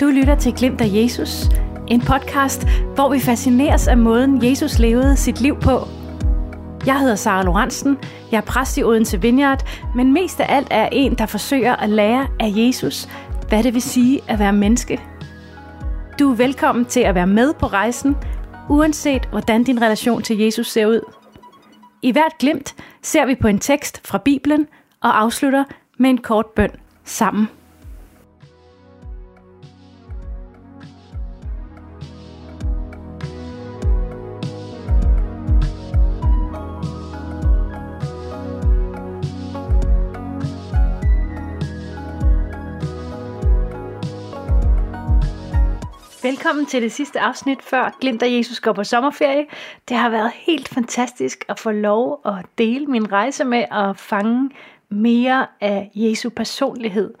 Du lytter til Glimt af Jesus, en podcast, hvor vi fascineres af måden, Jesus levede sit liv på. Jeg hedder Sara Lorentzen, jeg er præst i Odense Vineyard, men mest af alt er en, der forsøger at lære af Jesus, hvad det vil sige at være menneske. Du er velkommen til at være med på rejsen, uanset hvordan din relation til Jesus ser ud. I hvert glimt ser vi på en tekst fra Bibelen og afslutter med en kort bøn sammen. Velkommen til det sidste afsnit, før Glimt af Jesus går på sommerferie. Det har været helt fantastisk at få lov at dele min rejse med at fange mere af Jesu personlighed.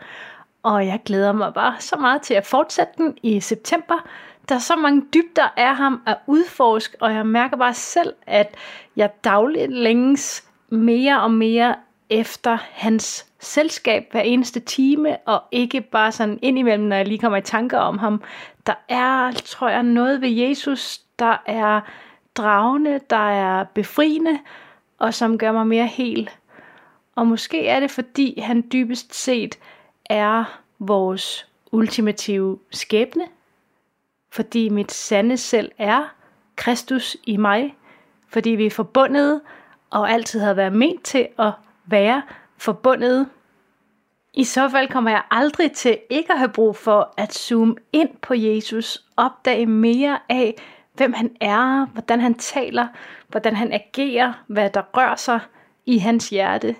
Og jeg glæder mig bare så meget til at fortsætte den i september. Der er så mange dybder af ham at udforske, og jeg mærker bare selv, at jeg dagligt længes mere og mere efter hans selskab hver eneste time, og ikke bare sådan indimellem, når jeg lige kommer i tanker om ham. Der er, tror jeg, noget ved Jesus, der er dragende, der er befriende, og som gør mig mere hel. Og måske er det, fordi han dybest set er vores ultimative skæbne, fordi mit sande selv er Kristus i mig, fordi vi er forbundet og altid har været ment til at være forbundet. I så fald kommer jeg aldrig til ikke at have brug for at zoome ind på Jesus, opdage mere af, hvem han er, hvordan han taler, hvordan han agerer, hvad der rører sig i hans hjerte.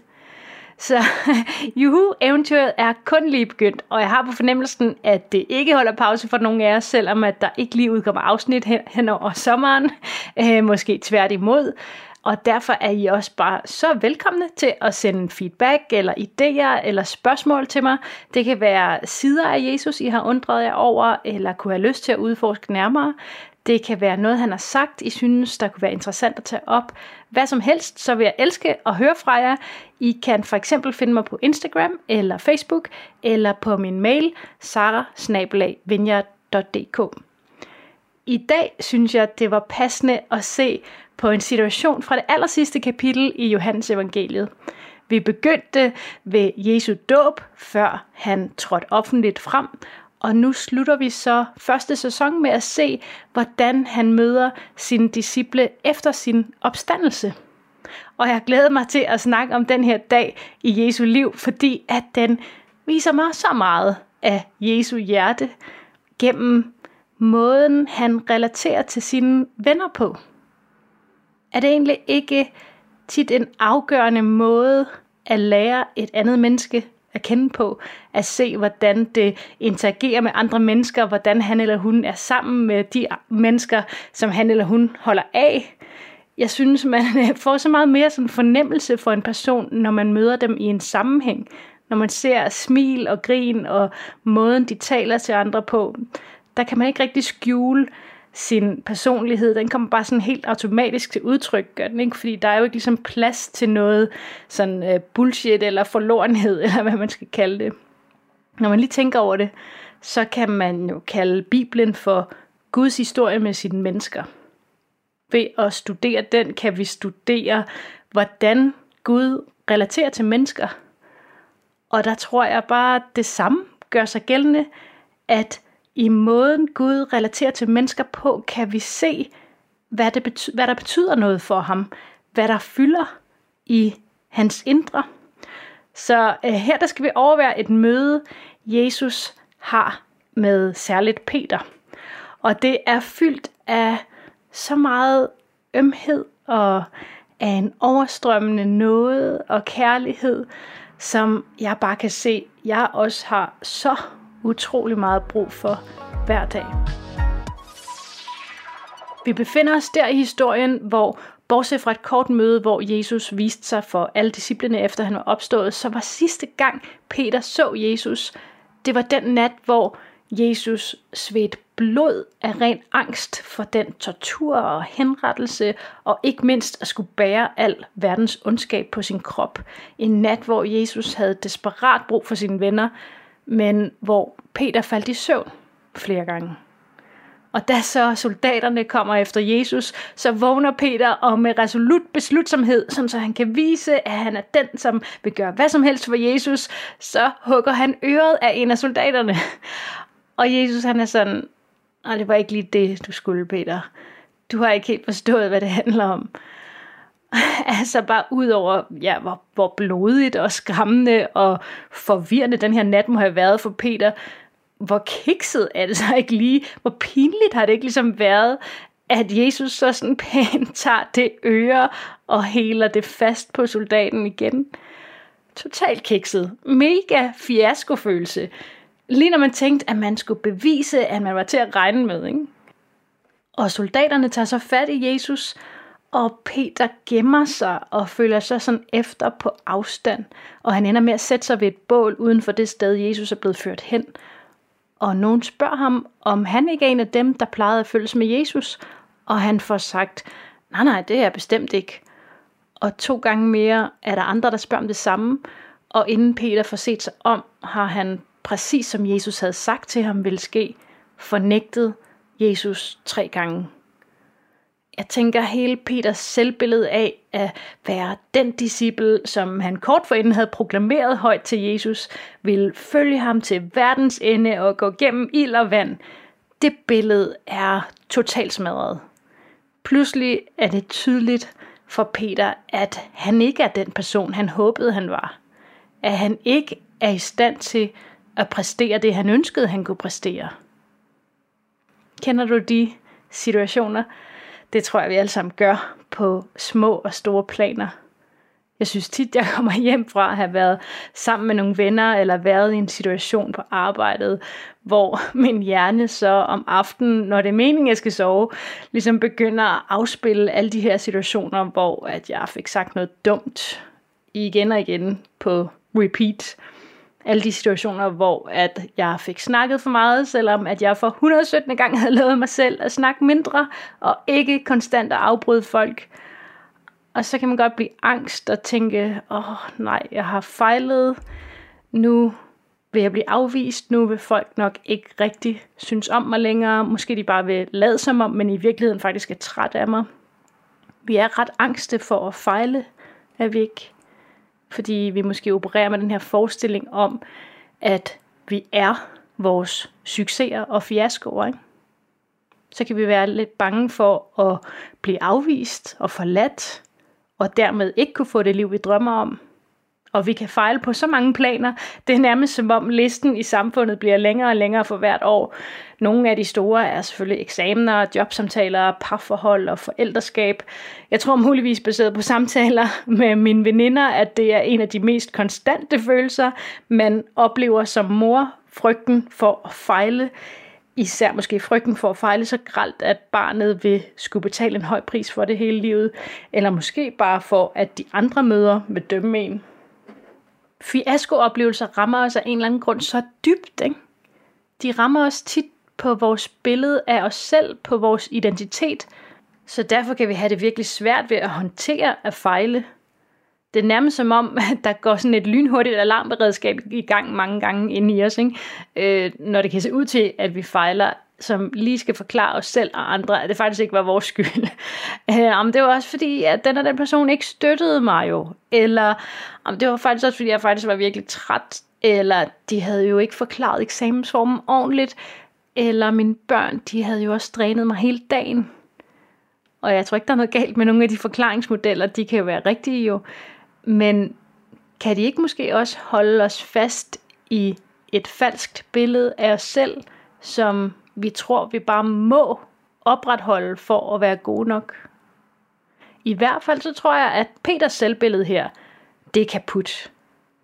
Så juhu, eventyret er kun lige begyndt, og jeg har på fornemmelsen, at det ikke holder pause for nogen af jer, selvom at der ikke lige udkommer afsnit hen, hen over sommeren, øh, måske tværtimod. Og derfor er I også bare så velkomne til at sende feedback eller idéer eller spørgsmål til mig. Det kan være sider af Jesus, I har undret jer over, eller kunne have lyst til at udforske nærmere. Det kan være noget, han har sagt, I synes, der kunne være interessant at tage op. Hvad som helst, så vil jeg elske at høre fra jer. I kan for eksempel finde mig på Instagram eller Facebook, eller på min mail, sara i dag synes jeg, det var passende at se på en situation fra det aller sidste kapitel i Johannes evangeliet. Vi begyndte ved Jesu dåb, før han trådte offentligt frem, og nu slutter vi så første sæson med at se, hvordan han møder sine disciple efter sin opstandelse. Og jeg glæder mig til at snakke om den her dag i Jesu liv, fordi at den viser mig så meget af Jesu hjerte gennem måden, han relaterer til sine venner på er det egentlig ikke tit en afgørende måde at lære et andet menneske at kende på, at se, hvordan det interagerer med andre mennesker, hvordan han eller hun er sammen med de mennesker, som han eller hun holder af. Jeg synes, man får så meget mere sådan fornemmelse for en person, når man møder dem i en sammenhæng. Når man ser smil og grin og måden, de taler til andre på. Der kan man ikke rigtig skjule, sin personlighed, den kommer bare sådan helt automatisk til udtryk, gør den ikke? Fordi der er jo ikke ligesom plads til noget sådan uh, bullshit eller forlorenhed, eller hvad man skal kalde det. Når man lige tænker over det, så kan man jo kalde Bibelen for Guds historie med sine mennesker. Ved at studere den, kan vi studere, hvordan Gud relaterer til mennesker. Og der tror jeg bare, at det samme gør sig gældende, at i måden Gud relaterer til mennesker på, kan vi se, hvad, det betyder, hvad der betyder noget for ham, hvad der fylder i hans indre. Så øh, her der skal vi overvære et møde, Jesus har med særligt Peter. Og det er fyldt af så meget ømhed og af en overstrømmende nåde og kærlighed, som jeg bare kan se, jeg også har så utrolig meget brug for hver dag. Vi befinder os der i historien, hvor bortset fra et kort møde, hvor Jesus viste sig for alle disciplene efter han var opstået, så var sidste gang Peter så Jesus, det var den nat, hvor Jesus svedte blod af ren angst for den tortur og henrettelse, og ikke mindst at skulle bære al verdens ondskab på sin krop. En nat, hvor Jesus havde desperat brug for sine venner, men hvor Peter faldt i søvn. flere gange. Og da så soldaterne kommer efter Jesus, så vågner Peter og med resolut beslutsomhed, som så han kan vise, at han er den, som vil gøre hvad som helst for Jesus, så hugger han øret af en af soldaterne. Og Jesus han er sådan, og det var ikke lige det, du skulle, Peter. Du har ikke helt forstået, hvad det handler om. altså bare ud over, ja, hvor, hvor blodigt og skræmmende og forvirrende den her nat må have været for Peter, hvor kikset er det så ikke lige, hvor pinligt har det ikke ligesom været, at Jesus så sådan pænt tager det øre og heler det fast på soldaten igen. Totalt kikset. Mega fiaskofølelse. Lige når man tænkte, at man skulle bevise, at man var til at regne med. Ikke? Og soldaterne tager så fat i Jesus, og Peter gemmer sig og føler sig sådan efter på afstand. Og han ender med at sætte sig ved et bål uden for det sted, Jesus er blevet ført hen – og nogen spørger ham, om han ikke er en af dem, der plejede at følges med Jesus, og han får sagt, nej nej, det er jeg bestemt ikke. Og to gange mere er der andre, der spørger om det samme, og inden Peter får set sig om, har han præcis som Jesus havde sagt til ham ville ske, fornægtet Jesus tre gange. Jeg tænker hele Peters selvbillede af at være den disciple, som han kort forinden havde proklameret højt til Jesus, ville følge ham til verdens ende og gå gennem ild og vand. Det billede er totalt smadret. Pludselig er det tydeligt for Peter, at han ikke er den person, han håbede, han var. At han ikke er i stand til at præstere det, han ønskede, han kunne præstere. Kender du de situationer, det tror jeg, vi alle sammen gør på små og store planer. Jeg synes tit, jeg kommer hjem fra at have været sammen med nogle venner, eller været i en situation på arbejdet, hvor min hjerne så om aftenen, når det er meningen, jeg skal sove, ligesom begynder at afspille alle de her situationer, hvor at jeg fik sagt noget dumt igen og igen på repeat alle de situationer, hvor at jeg fik snakket for meget, selvom at jeg for 117. gang havde lovet mig selv at snakke mindre, og ikke konstant at afbryde folk. Og så kan man godt blive angst og tænke, åh oh, nej, jeg har fejlet, nu vil jeg blive afvist, nu vil folk nok ikke rigtig synes om mig længere, måske de bare vil lade som om, men i virkeligheden faktisk er træt af mig. Vi er ret angste for at fejle, er vi ikke? Fordi vi måske opererer med den her forestilling om, at vi er vores succeser og fiaskoer. Ikke? Så kan vi være lidt bange for at blive afvist og forladt, og dermed ikke kunne få det liv, vi drømmer om og vi kan fejle på så mange planer. Det er nærmest som om listen i samfundet bliver længere og længere for hvert år. Nogle af de store er selvfølgelig eksamener, jobsamtaler, parforhold og forældreskab. Jeg tror muligvis baseret på samtaler med mine veninder, at det er en af de mest konstante følelser, man oplever som mor. Frygten for at fejle, især måske frygten for at fejle så gralt, at barnet vil skulle betale en høj pris for det hele livet, eller måske bare for, at de andre møder vil dømme en fiaskooplevelser rammer os af en eller anden grund så dybt. Ikke? De rammer os tit på vores billede af os selv, på vores identitet. Så derfor kan vi have det virkelig svært ved at håndtere at fejle. Det er nærmest som om, at der går sådan et lynhurtigt alarmberedskab i gang mange gange inde i os, ikke? Øh, når det kan se ud til, at vi fejler som lige skal forklare os selv og andre, at det faktisk ikke var vores skyld. Øh, om det var også fordi, at den og den person ikke støttede mig jo. Eller om det var faktisk også fordi, jeg faktisk var virkelig træt. Eller de havde jo ikke forklaret eksamensformen ordentligt. Eller mine børn, de havde jo også drænet mig hele dagen. Og jeg tror ikke, der er noget galt med nogle af de forklaringsmodeller. De kan jo være rigtige jo. Men kan de ikke måske også holde os fast i et falskt billede af os selv, som vi tror, vi bare må opretholde for at være gode nok. I hvert fald så tror jeg, at Peters selvbillede her, det er kaput.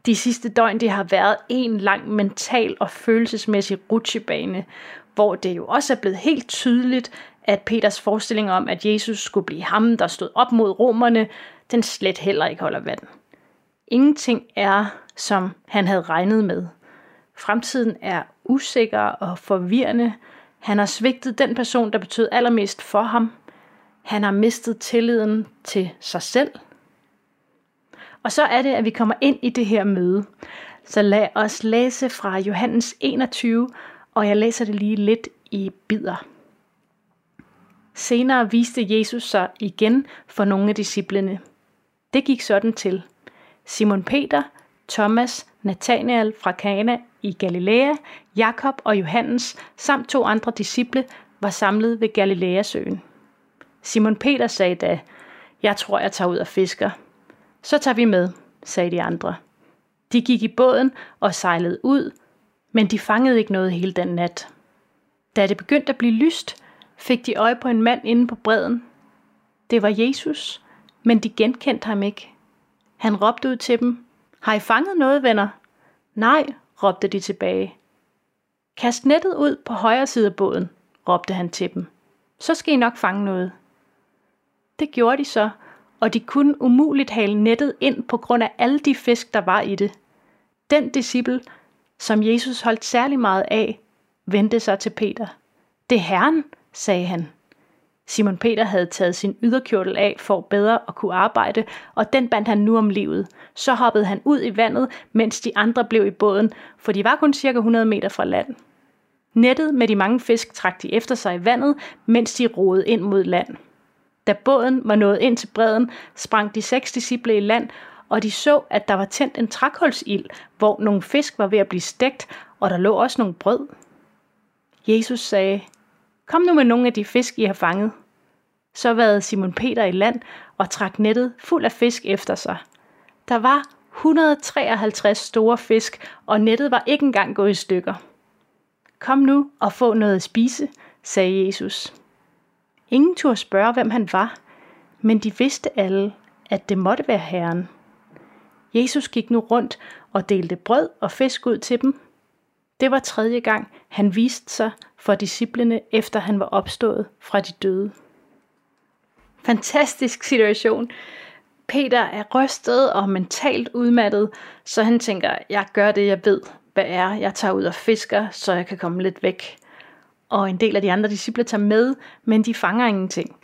De sidste døgn, det har været en lang mental og følelsesmæssig rutsjebane, hvor det jo også er blevet helt tydeligt, at Peters forestilling om, at Jesus skulle blive ham, der stod op mod romerne, den slet heller ikke holder vand. Ingenting er, som han havde regnet med. Fremtiden er usikker og forvirrende, han har svigtet den person, der betød allermest for ham. Han har mistet tilliden til sig selv. Og så er det, at vi kommer ind i det her møde. Så lad os læse fra Johannes 21 og jeg læser det lige lidt i bidder. Senere viste Jesus sig igen for nogle af disciplene. Det gik sådan til. Simon Peter, Thomas, Nathanael fra Kana i Galilea, Jakob og Johannes samt to andre disciple var samlet ved Galileasøen. Simon Peter sagde da, jeg tror, jeg tager ud og fisker. Så tager vi med, sagde de andre. De gik i båden og sejlede ud, men de fangede ikke noget hele den nat. Da det begyndte at blive lyst, fik de øje på en mand inde på bredden. Det var Jesus, men de genkendte ham ikke. Han råbte ud til dem, har I fanget noget, venner? Nej, råbte de tilbage. Kast nettet ud på højre side af båden, råbte han til dem. Så skal I nok fange noget. Det gjorde de så, og de kunne umuligt hale nettet ind på grund af alle de fisk, der var i det. Den disciple, som Jesus holdt særlig meget af, vendte sig til Peter. Det er Herren, sagde han. Simon Peter havde taget sin yderkjortel af for bedre at kunne arbejde, og den bandt han nu om livet. Så hoppede han ud i vandet, mens de andre blev i båden, for de var kun cirka 100 meter fra land. Nettet med de mange fisk trak de efter sig i vandet, mens de roede ind mod land. Da båden var nået ind til bredden, sprang de seks disciple i land, og de så, at der var tændt en trækulsild, hvor nogle fisk var ved at blive stegt, og der lå også nogle brød. Jesus sagde, Kom nu med nogle af de fisk, I har fanget. Så var Simon Peter i land og trak nettet fuld af fisk efter sig. Der var 153 store fisk, og nettet var ikke engang gået i stykker. Kom nu og få noget at spise, sagde Jesus. Ingen turde spørge, hvem han var, men de vidste alle, at det måtte være Herren. Jesus gik nu rundt og delte brød og fisk ud til dem. Det var tredje gang, han viste sig for disciplene, efter han var opstået fra de døde. Fantastisk situation. Peter er rystet og mentalt udmattet, så han tænker, jeg gør det, jeg ved, hvad er. Jeg tager ud og fisker, så jeg kan komme lidt væk. Og en del af de andre disciple tager med, men de fanger ingenting.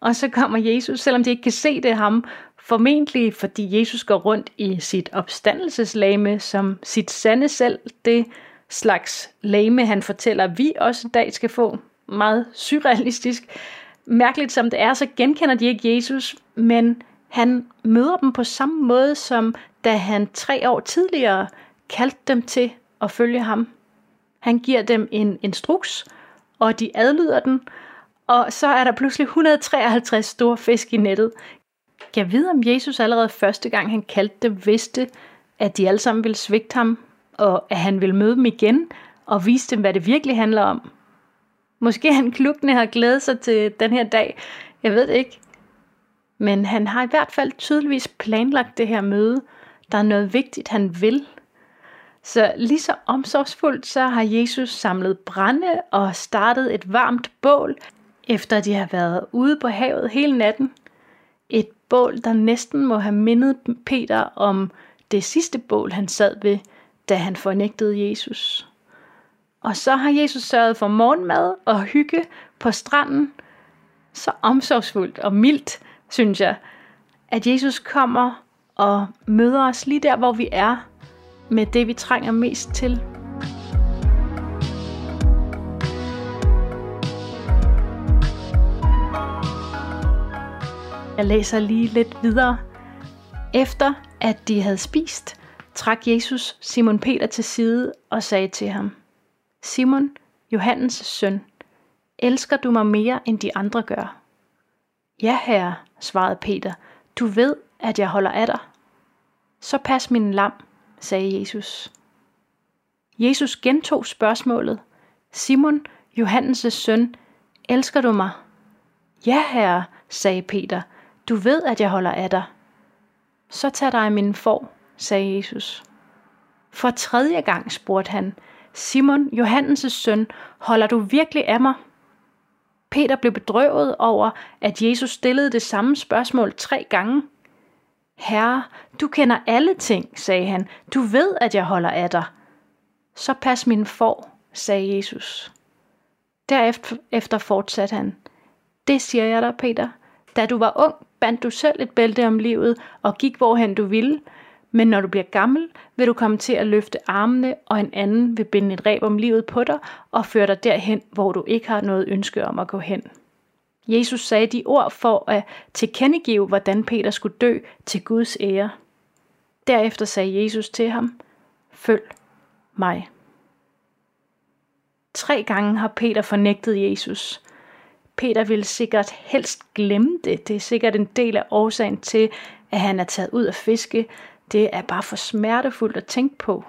Og så kommer Jesus, selvom de ikke kan se det ham, formentlig fordi Jesus går rundt i sit opstandelseslame som sit sande selv, det slags lame, han fortæller, vi også i dag skal få. Meget surrealistisk. Mærkeligt som det er, så genkender de ikke Jesus, men han møder dem på samme måde, som da han tre år tidligere kaldte dem til at følge ham. Han giver dem en instruks, og de adlyder den, og så er der pludselig 153 store fisk i nettet. Jeg ved, om Jesus allerede første gang han kaldte dem, vidste, at de alle sammen ville svigte ham, og at han ville møde dem igen og vise dem, hvad det virkelig handler om. Måske han klukkende har glædet sig til den her dag. Jeg ved det ikke. Men han har i hvert fald tydeligvis planlagt det her møde. Der er noget vigtigt, han vil. Så lige så omsorgsfuldt, så har Jesus samlet brænde og startet et varmt bål, efter de har været ude på havet hele natten. Et bål, der næsten må have mindet Peter om det sidste bål, han sad ved, da han fornægtede Jesus. Og så har Jesus sørget for morgenmad og hygge på stranden. Så omsorgsfuldt og mildt, synes jeg, at Jesus kommer og møder os lige der, hvor vi er, med det, vi trænger mest til. Jeg læser lige lidt videre. Efter at de havde spist, trak Jesus Simon Peter til side og sagde til ham, Simon, Johannes søn, elsker du mig mere end de andre gør? Ja, herre, svarede Peter, du ved, at jeg holder af dig. Så pas min lam, sagde Jesus. Jesus gentog spørgsmålet, Simon, Johannes' søn, elsker du mig? Ja, herre, sagde Peter, du ved, at jeg holder af dig. Så tag dig min får, sagde Jesus. For tredje gang spurgte han, Simon, Johannes' søn, holder du virkelig af mig? Peter blev bedrøvet over, at Jesus stillede det samme spørgsmål tre gange. Herre, du kender alle ting, sagde han. Du ved, at jeg holder af dig. Så pas min får, sagde Jesus. Derefter fortsatte han. Det siger jeg dig, Peter. Da du var ung, bandt du selv et bælte om livet og gik hvorhen du ville. Men når du bliver gammel, vil du komme til at løfte armene, og en anden vil binde et reb om livet på dig og føre dig derhen, hvor du ikke har noget ønske om at gå hen. Jesus sagde de ord for at tilkendegive, hvordan Peter skulle dø til Guds ære. Derefter sagde Jesus til ham, følg mig. Tre gange har Peter fornægtet Jesus. Peter ville sikkert helst glemme det. Det er sikkert en del af årsagen til, at han er taget ud af fiske. Det er bare for smertefuldt at tænke på.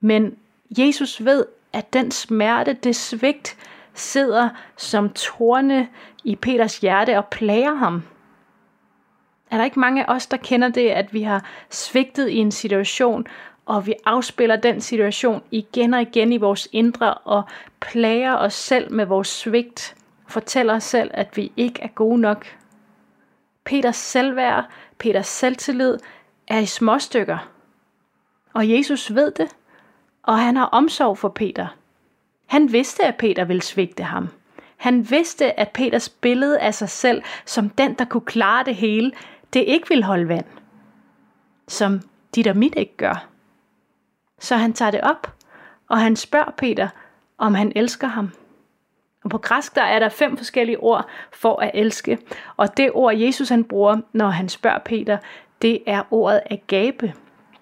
Men Jesus ved, at den smerte, det svigt, sidder som torne i Peters hjerte og plager ham. Er der ikke mange af os, der kender det, at vi har svigtet i en situation, og vi afspiller den situation igen og igen i vores indre og plager os selv med vores svigt, fortæller os selv, at vi ikke er gode nok. Peters selvværd, Peters selvtillid er i småstykker. Og Jesus ved det, og han har omsorg for Peter. Han vidste, at Peter ville svigte ham. Han vidste, at Peters billede af sig selv som den, der kunne klare det hele, det ikke vil holde vand. Som dit og mit ikke gør. Så han tager det op, og han spørger Peter, om han elsker ham. Og på græsk der er der fem forskellige ord for at elske. Og det ord, Jesus han bruger, når han spørger Peter, det er ordet agape.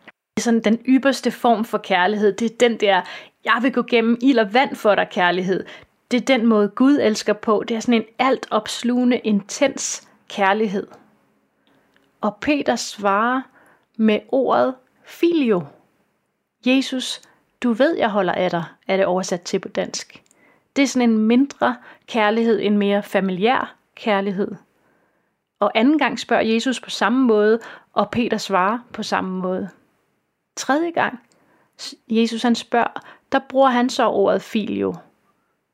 Det er sådan den ypperste form for kærlighed. Det er den der, jeg vil gå gennem ild og vand for dig kærlighed. Det er den måde Gud elsker på. Det er sådan en alt opslugende, intens kærlighed. Og Peter svarer med ordet filio. Jesus, du ved, jeg holder af dig, er det oversat til på dansk. Det er sådan en mindre kærlighed, en mere familiær kærlighed. Og anden gang spørger Jesus på samme måde, og Peter svarer på samme måde. Tredje gang, Jesus han spørger, der bruger han så ordet filio.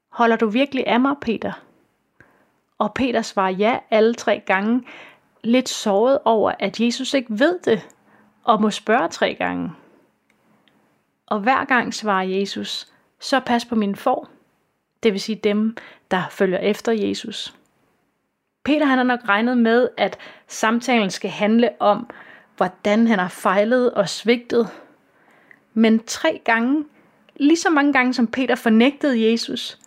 Holder du virkelig af mig, Peter? Og Peter svarer ja alle tre gange, lidt såret over, at Jesus ikke ved det, og må spørge tre gange. Og hver gang svarer Jesus, så pas på min får, det vil sige dem, der følger efter Jesus. Peter han har nok regnet med, at samtalen skal handle om, hvordan han har fejlet og svigtet. Men tre gange, lige så mange gange som Peter fornægtede Jesus,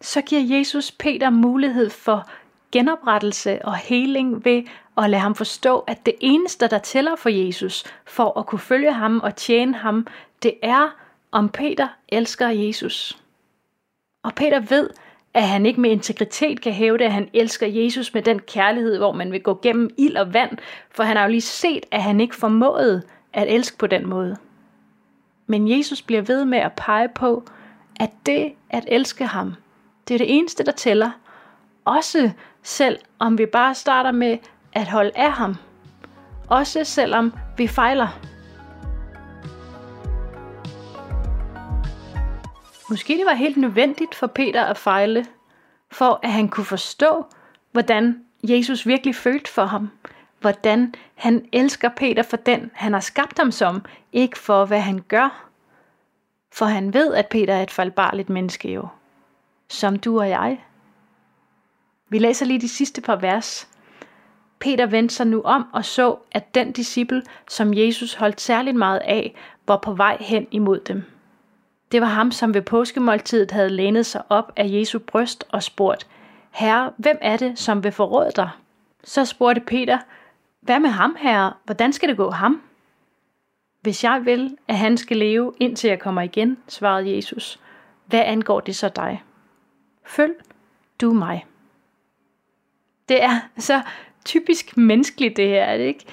så giver Jesus Peter mulighed for genoprettelse og heling ved at lade ham forstå, at det eneste, der tæller for Jesus, for at kunne følge ham og tjene ham, det er, om Peter elsker Jesus. Og Peter ved, at han ikke med integritet kan hævde, at han elsker Jesus med den kærlighed, hvor man vil gå gennem ild og vand, for han har jo lige set, at han ikke formåede at elske på den måde. Men Jesus bliver ved med at pege på, at det at elske ham, det er det eneste, der tæller. Også selv om vi bare starter med at holde af ham. Også selvom vi fejler. Måske det var helt nødvendigt for Peter at fejle, for at han kunne forstå, hvordan Jesus virkelig følte for ham. Hvordan han elsker Peter for den, han har skabt ham som, ikke for hvad han gør. For han ved, at Peter er et fejlbarligt menneske jo. Som du og jeg. Vi læser lige de sidste par vers. Peter vendte sig nu om og så, at den disciple, som Jesus holdt særligt meget af, var på vej hen imod dem. Det var ham, som ved påskemåltidet havde lænet sig op af Jesu bryst og spurgt, Herre, hvem er det, som vil forråde dig? Så spurgte Peter, hvad med ham, herre? Hvordan skal det gå ham? Hvis jeg vil, at han skal leve, indtil jeg kommer igen, svarede Jesus. Hvad angår det så dig? Følg du mig. Det er så typisk menneskeligt det her, er det ikke?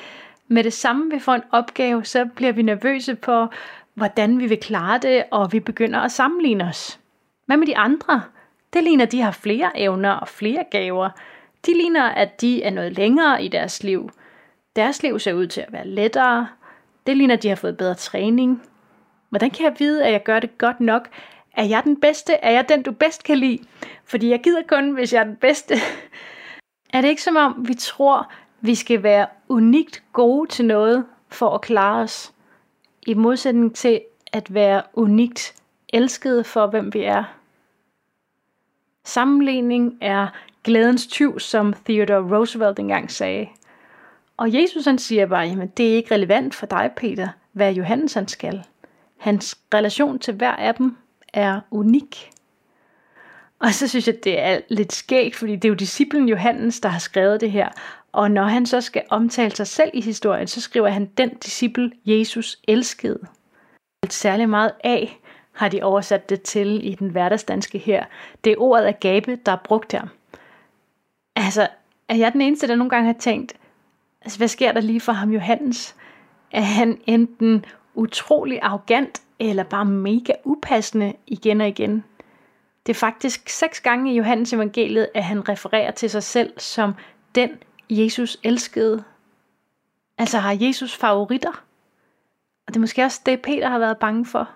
Med det samme vi får en opgave, så bliver vi nervøse på, hvordan vi vil klare det, og vi begynder at sammenligne os. Hvad med de andre? Det ligner, at de har flere evner og flere gaver. De ligner, at de er noget længere i deres liv. Deres liv ser ud til at være lettere. Det ligner, at de har fået bedre træning. Hvordan kan jeg vide, at jeg gør det godt nok? Er jeg den bedste? Er jeg den, du bedst kan lide? Fordi jeg gider kun, hvis jeg er den bedste. er det ikke som om, vi tror, vi skal være unikt gode til noget for at klare os? I modsætning til at være unikt elskede for, hvem vi er. Sammenligning er glædens tyv, som Theodore Roosevelt engang sagde. Og Jesus han siger bare, jamen det er ikke relevant for dig, Peter, hvad Johannes han skal. Hans relation til hver af dem er unik. Og så synes jeg, det er lidt skægt, fordi det er jo disciplen Johannes, der har skrevet det her. Og når han så skal omtale sig selv i historien, så skriver han, den disciple Jesus elskede. Særlig meget af har de oversat det til i den hverdagsdanske her. Det er ordet agape, der er brugt her. Altså, er jeg den eneste, der nogle gange har tænkt, altså, hvad sker der lige for ham Johannes? Er han enten utrolig arrogant, eller bare mega upassende igen og igen? Det er faktisk seks gange i Johannes evangeliet, at han refererer til sig selv som den Jesus elskede. Altså har Jesus favoritter? Og det er måske også det, Peter har været bange for.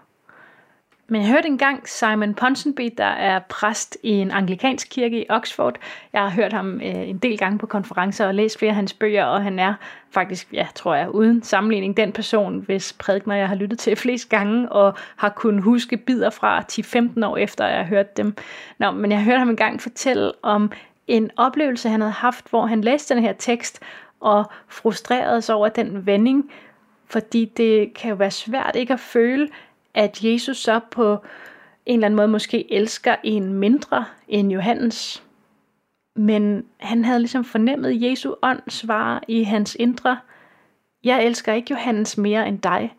Men jeg hørte engang Simon Ponsonby, der er præst i en anglikansk kirke i Oxford. Jeg har hørt ham øh, en del gange på konferencer og læst flere af hans bøger, og han er faktisk, ja, tror jeg, uden sammenligning den person, hvis prædikner jeg har lyttet til flest gange, og har kunnet huske bidder fra 10-15 år efter, jeg har hørt dem. Nå, men jeg hørte ham engang fortælle om en oplevelse, han havde haft, hvor han læste den her tekst, og frustrerede sig over den vending, fordi det kan jo være svært ikke at føle, at Jesus så på en eller anden måde måske elsker en mindre end Johannes. Men han havde ligesom fornemmet Jesu ånd svare i hans indre. Jeg elsker ikke Johannes mere end dig,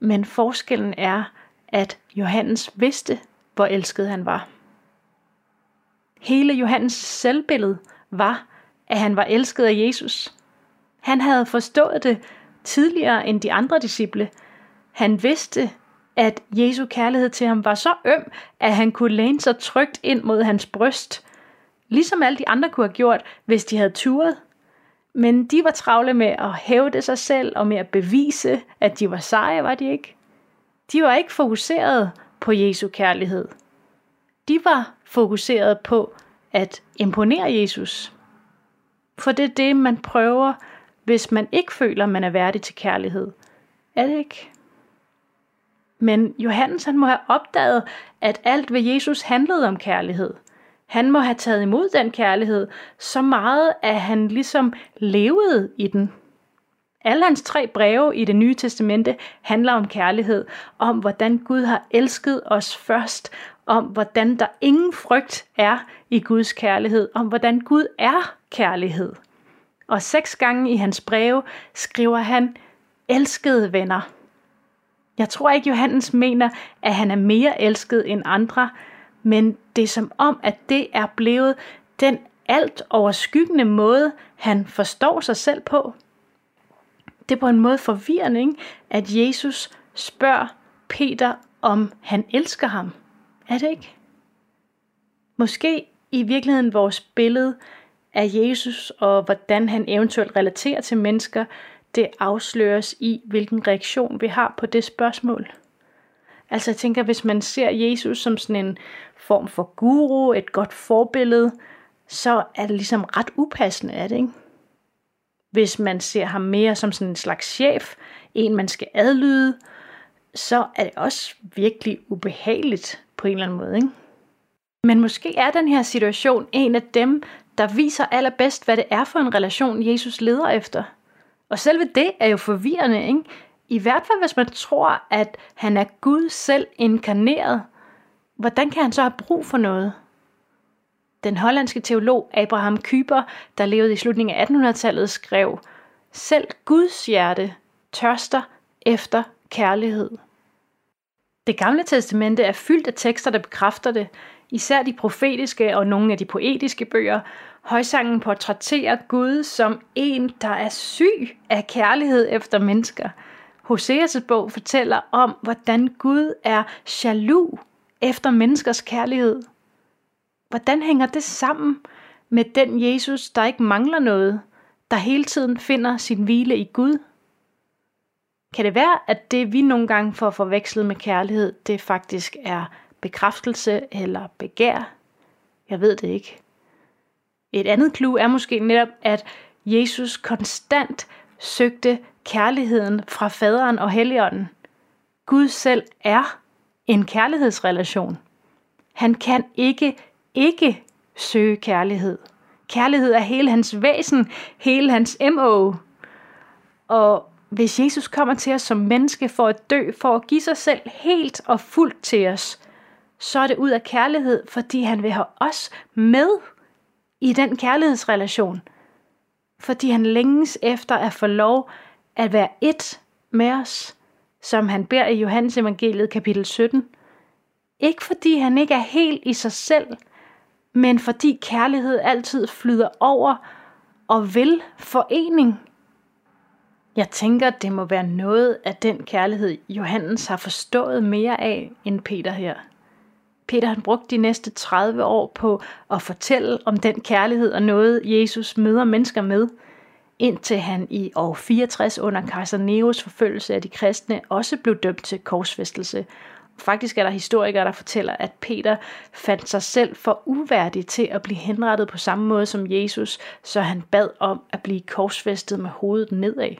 men forskellen er, at Johannes vidste, hvor elsket han var. Hele Johannes selvbillede var, at han var elsket af Jesus. Han havde forstået det tidligere end de andre disciple. Han vidste, at Jesu kærlighed til ham var så øm, at han kunne læne sig trygt ind mod hans bryst, ligesom alle de andre kunne have gjort, hvis de havde turet. Men de var travle med at hævde sig selv og med at bevise, at de var seje, var de ikke? De var ikke fokuseret på Jesu kærlighed. De var fokuseret på at imponere Jesus. For det er det, man prøver, hvis man ikke føler, man er værdig til kærlighed. Er det ikke? Men Johannes han må have opdaget, at alt ved Jesus handlede om kærlighed. Han må have taget imod den kærlighed så meget, at han ligesom levede i den. Alle hans tre breve i det nye testamente handler om kærlighed, om hvordan Gud har elsket os først, om hvordan der ingen frygt er i Guds kærlighed, om hvordan Gud er kærlighed. Og seks gange i hans breve skriver han, elskede venner. Jeg tror ikke, Johannes mener, at han er mere elsket end andre, men det er som om, at det er blevet den alt overskyggende måde, han forstår sig selv på. Det er på en måde forvirrende, ikke? at Jesus spørger Peter, om han elsker ham. Er det ikke? Måske i virkeligheden vores billede af Jesus og hvordan han eventuelt relaterer til mennesker, det afsløres i, hvilken reaktion vi har på det spørgsmål. Altså jeg tænker, hvis man ser Jesus som sådan en form for guru, et godt forbillede, så er det ligesom ret upassende, er det ikke? Hvis man ser ham mere som sådan en slags chef, en man skal adlyde, så er det også virkelig ubehageligt på en eller anden måde, ikke? Men måske er den her situation en af dem, der viser allerbedst, hvad det er for en relation, Jesus leder efter – og selve det er jo forvirrende, ikke? I hvert fald, hvis man tror, at han er Gud selv inkarneret. Hvordan kan han så have brug for noget? Den hollandske teolog Abraham Kuyper, der levede i slutningen af 1800-tallet, skrev, Selv Guds hjerte tørster efter kærlighed. Det gamle testamente er fyldt af tekster, der bekræfter det, især de profetiske og nogle af de poetiske bøger, Højsangen portrætterer Gud som en, der er syg af kærlighed efter mennesker. Hoseas bog fortæller om, hvordan Gud er jaloux efter menneskers kærlighed. Hvordan hænger det sammen med den Jesus, der ikke mangler noget, der hele tiden finder sin hvile i Gud? Kan det være, at det vi nogle gange får forvekslet med kærlighed, det faktisk er bekræftelse eller begær? Jeg ved det ikke. Et andet clue er måske netop, at Jesus konstant søgte kærligheden fra faderen og helligånden. Gud selv er en kærlighedsrelation. Han kan ikke ikke søge kærlighed. Kærlighed er hele hans væsen, hele hans MO. Og hvis Jesus kommer til os som menneske for at dø, for at give sig selv helt og fuldt til os, så er det ud af kærlighed, fordi han vil have os med i den kærlighedsrelation. Fordi han længes efter at få lov at være et med os, som han beder i Johannes evangeliet kapitel 17. Ikke fordi han ikke er helt i sig selv, men fordi kærlighed altid flyder over og vil forening. Jeg tænker, det må være noget af den kærlighed, Johannes har forstået mere af end Peter her. Peter han brugte de næste 30 år på at fortælle om den kærlighed og noget, Jesus møder mennesker med, indtil han i år 64 under kejser Neros forfølgelse af de kristne også blev dømt til korsfæstelse. Faktisk er der historikere, der fortæller, at Peter fandt sig selv for uværdig til at blive henrettet på samme måde som Jesus, så han bad om at blive korsfæstet med hovedet nedad.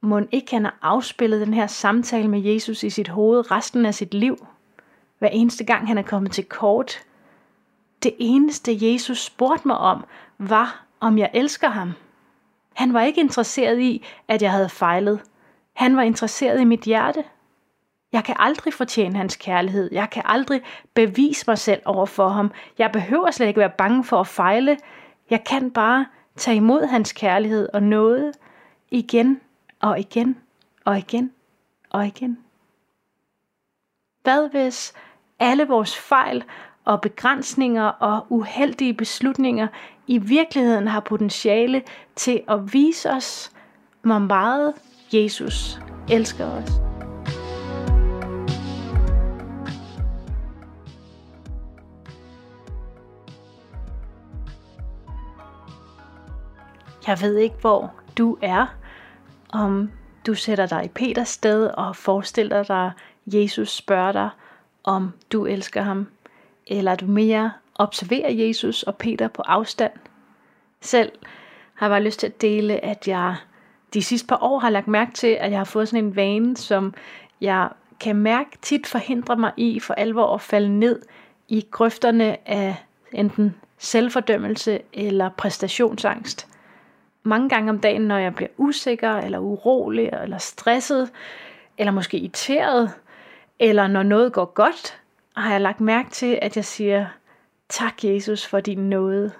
Må ikke han har afspillet den her samtale med Jesus i sit hoved resten af sit liv? Hver eneste gang han er kommet til kort. Det eneste Jesus spurgte mig om, var om jeg elsker ham. Han var ikke interesseret i, at jeg havde fejlet. Han var interesseret i mit hjerte. Jeg kan aldrig fortjene hans kærlighed. Jeg kan aldrig bevise mig selv over for ham. Jeg behøver slet ikke være bange for at fejle. Jeg kan bare tage imod hans kærlighed og noget igen og igen og igen og igen. Hvad hvis alle vores fejl og begrænsninger og uheldige beslutninger i virkeligheden har potentiale til at vise os, hvor meget Jesus elsker os. Jeg ved ikke, hvor du er, om du sætter dig i Peters sted og forestiller dig, Jesus spørger dig, om du elsker ham, eller du mere observerer Jesus og Peter på afstand. Selv har jeg bare lyst til at dele, at jeg de sidste par år har lagt mærke til, at jeg har fået sådan en vane, som jeg kan mærke tit forhindrer mig i for alvor at falde ned i grøfterne af enten selvfordømmelse eller præstationsangst. Mange gange om dagen, når jeg bliver usikker eller urolig eller stresset, eller måske irriteret, eller når noget går godt, har jeg lagt mærke til, at jeg siger, tak Jesus for din nåde.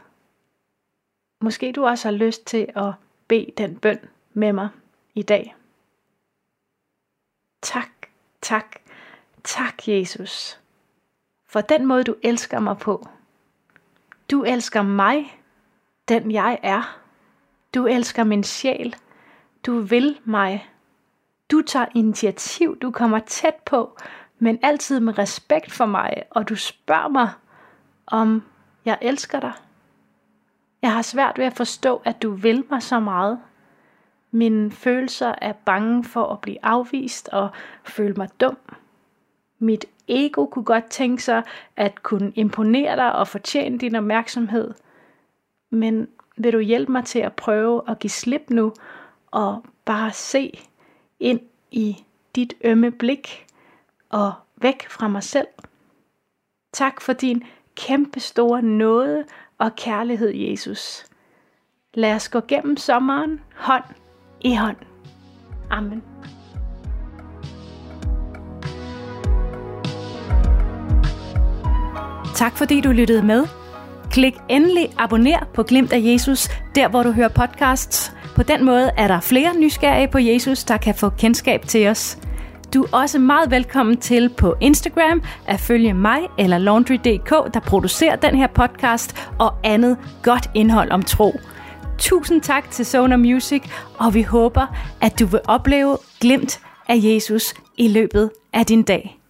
Måske du også har lyst til at bede den bøn med mig i dag. Tak, tak, tak Jesus, for den måde du elsker mig på. Du elsker mig, den jeg er. Du elsker min sjæl. Du vil mig. Du tager initiativ, du kommer tæt på, men altid med respekt for mig, og du spørger mig, om jeg elsker dig. Jeg har svært ved at forstå, at du vil mig så meget. Mine følelser er bange for at blive afvist og føle mig dum. Mit ego kunne godt tænke sig at kunne imponere dig og fortjene din opmærksomhed. Men vil du hjælpe mig til at prøve at give slip nu og bare se ind i dit ømme blik og væk fra mig selv. Tak for din kæmpe store nåde og kærlighed, Jesus. Lad os gå gennem sommeren hånd i hånd. Amen. Tak fordi du lyttede med. Klik endelig abonner på Glimt af Jesus, der hvor du hører podcasts. På den måde er der flere nysgerrige på Jesus, der kan få kendskab til os. Du er også meget velkommen til på Instagram at følge mig eller Laundry.dk, der producerer den her podcast og andet godt indhold om tro. Tusind tak til Sonar Music, og vi håber, at du vil opleve glimt af Jesus i løbet af din dag.